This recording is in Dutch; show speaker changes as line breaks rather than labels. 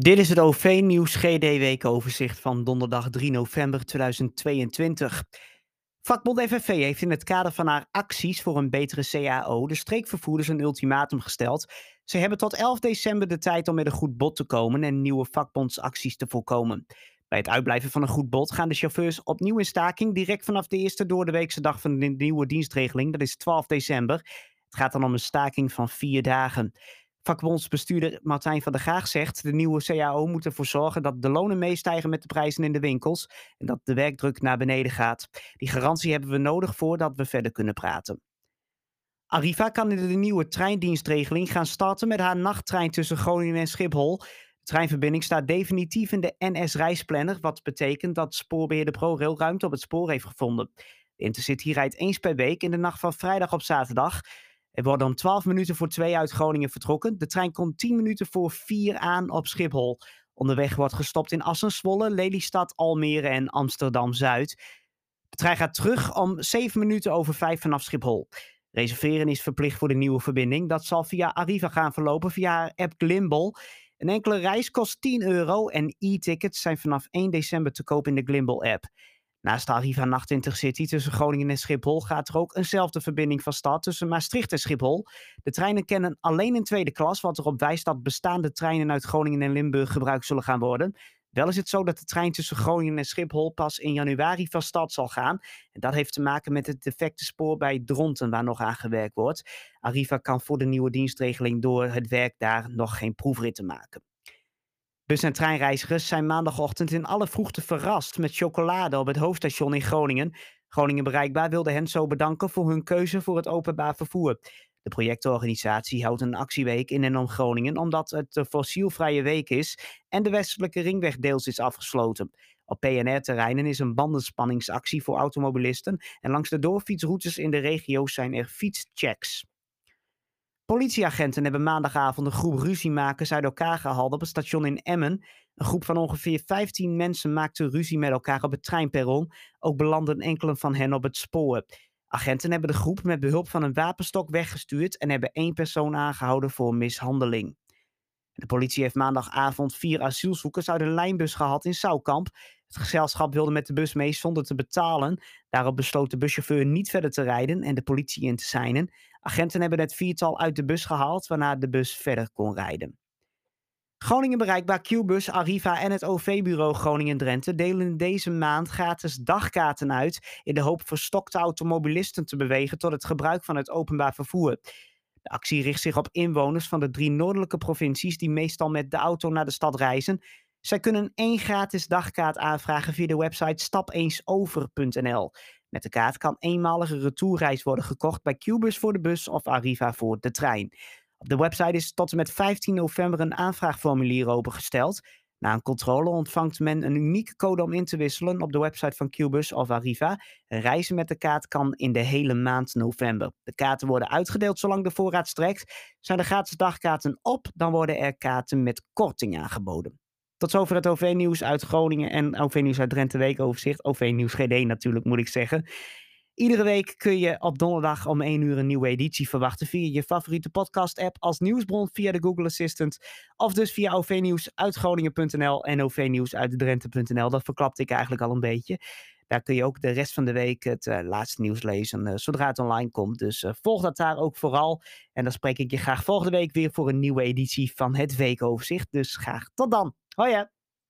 Dit is het OV-nieuws GD-weekoverzicht van donderdag 3 november 2022. Vakbond FNV heeft in het kader van haar acties voor een betere CAO de streekvervoerders een ultimatum gesteld. Ze hebben tot 11 december de tijd om met een goed bod te komen en nieuwe vakbondsacties te voorkomen. Bij het uitblijven van een goed bod gaan de chauffeurs opnieuw in staking direct vanaf de eerste doordeweekse dag van de nieuwe dienstregeling, dat is 12 december. Het gaat dan om een staking van vier dagen. Vakbondsbestuurder Martijn van der Gaag zegt: de nieuwe CAO moet ervoor zorgen dat de lonen meestijgen met de prijzen in de winkels en dat de werkdruk naar beneden gaat. Die garantie hebben we nodig voordat we verder kunnen praten. Arriva kan in de nieuwe treindienstregeling gaan starten met haar nachttrein tussen Groningen en Schiphol. De treinverbinding staat definitief in de NS-reisplanner, wat betekent dat spoorbeheerder ProRail ruimte op het spoor heeft gevonden. De Intercity rijdt eens per week in de nacht van vrijdag op zaterdag. Er wordt om 12 minuten voor 2 uit Groningen vertrokken. De trein komt 10 minuten voor 4 aan op Schiphol. Onderweg wordt gestopt in Assenswolle, Lelystad, Almere en Amsterdam-Zuid. De trein gaat terug om 7 minuten over 5 vanaf Schiphol. Reserveren is verplicht voor de nieuwe verbinding. Dat zal via Arriva gaan verlopen via app Glimbal. Een enkele reis kost 10 euro en e-tickets zijn vanaf 1 december te koop in de Glimbal app. Naast de Arriva Nacht Intercity tussen Groningen en Schiphol gaat er ook eenzelfde verbinding van start tussen Maastricht en Schiphol. De treinen kennen alleen een tweede klas, wat erop wijst dat bestaande treinen uit Groningen en Limburg gebruikt zullen gaan worden. Wel is het zo dat de trein tussen Groningen en Schiphol pas in januari van start zal gaan. En dat heeft te maken met het defecte spoor bij Dronten, waar nog aan gewerkt wordt. Arriva kan voor de nieuwe dienstregeling door het werk daar nog geen proefritten maken. Bus- en treinreizigers zijn maandagochtend in alle vroegte verrast met chocolade op het hoofdstation in Groningen. Groningen Bereikbaar wilde hen zo bedanken voor hun keuze voor het openbaar vervoer. De projectorganisatie houdt een actieweek in en om Groningen omdat het de fossielvrije week is en de westelijke ringweg deels is afgesloten. Op PNR-terreinen is een bandenspanningsactie voor automobilisten en langs de doorfietsroutes in de regio's zijn er fietschecks. Politieagenten hebben maandagavond een groep ruziemakers uit elkaar gehaald op het station in Emmen. Een groep van ongeveer 15 mensen maakte ruzie met elkaar op het treinperron. Ook belanden enkele van hen op het spoor. Agenten hebben de groep met behulp van een wapenstok weggestuurd en hebben één persoon aangehouden voor mishandeling. De politie heeft maandagavond vier asielzoekers uit een lijnbus gehad in Soukamp. Het gezelschap wilde met de bus mee zonder te betalen. Daarop besloot de buschauffeur niet verder te rijden en de politie in te seinen. Agenten hebben het viertal uit de bus gehaald, waarna de bus verder kon rijden. Groningen bereikbaar Qbus, Arriva en het OV-bureau Groningen-Drenthe delen deze maand gratis dagkaarten uit in de hoop verstokte automobilisten te bewegen tot het gebruik van het openbaar vervoer. De actie richt zich op inwoners van de drie noordelijke provincies die meestal met de auto naar de stad reizen. Zij kunnen één gratis dagkaart aanvragen via de website stapeensover.nl. Met de kaart kan eenmalige retourreis worden gekocht bij Qbus voor de bus of Arriva voor de trein. Op de website is tot en met 15 november een aanvraagformulier opengesteld. Na een controle ontvangt men een unieke code om in te wisselen op de website van Qbus of Arriva. Reizen met de kaart kan in de hele maand november. De kaarten worden uitgedeeld zolang de voorraad strekt. Zijn de gratis dagkaarten op, dan worden er kaarten met korting aangeboden. Tot zover het OV-nieuws uit Groningen en OV-nieuws uit Drenthe Weekoverzicht. OV-nieuws GD natuurlijk, moet ik zeggen. Iedere week kun je op donderdag om 1 uur een nieuwe editie verwachten via je favoriete podcast-app als nieuwsbron via de Google Assistant. Of dus via OV-nieuws uit Groningen.nl en OV-nieuws uit Drenthe.nl. Dat verklapte ik eigenlijk al een beetje. Daar kun je ook de rest van de week het uh, laatste nieuws lezen uh, zodra het online komt. Dus uh, volg dat daar ook vooral. En dan spreek ik je graag volgende week weer voor een nieuwe editie van het Weekoverzicht. Dus graag tot dan. Hoi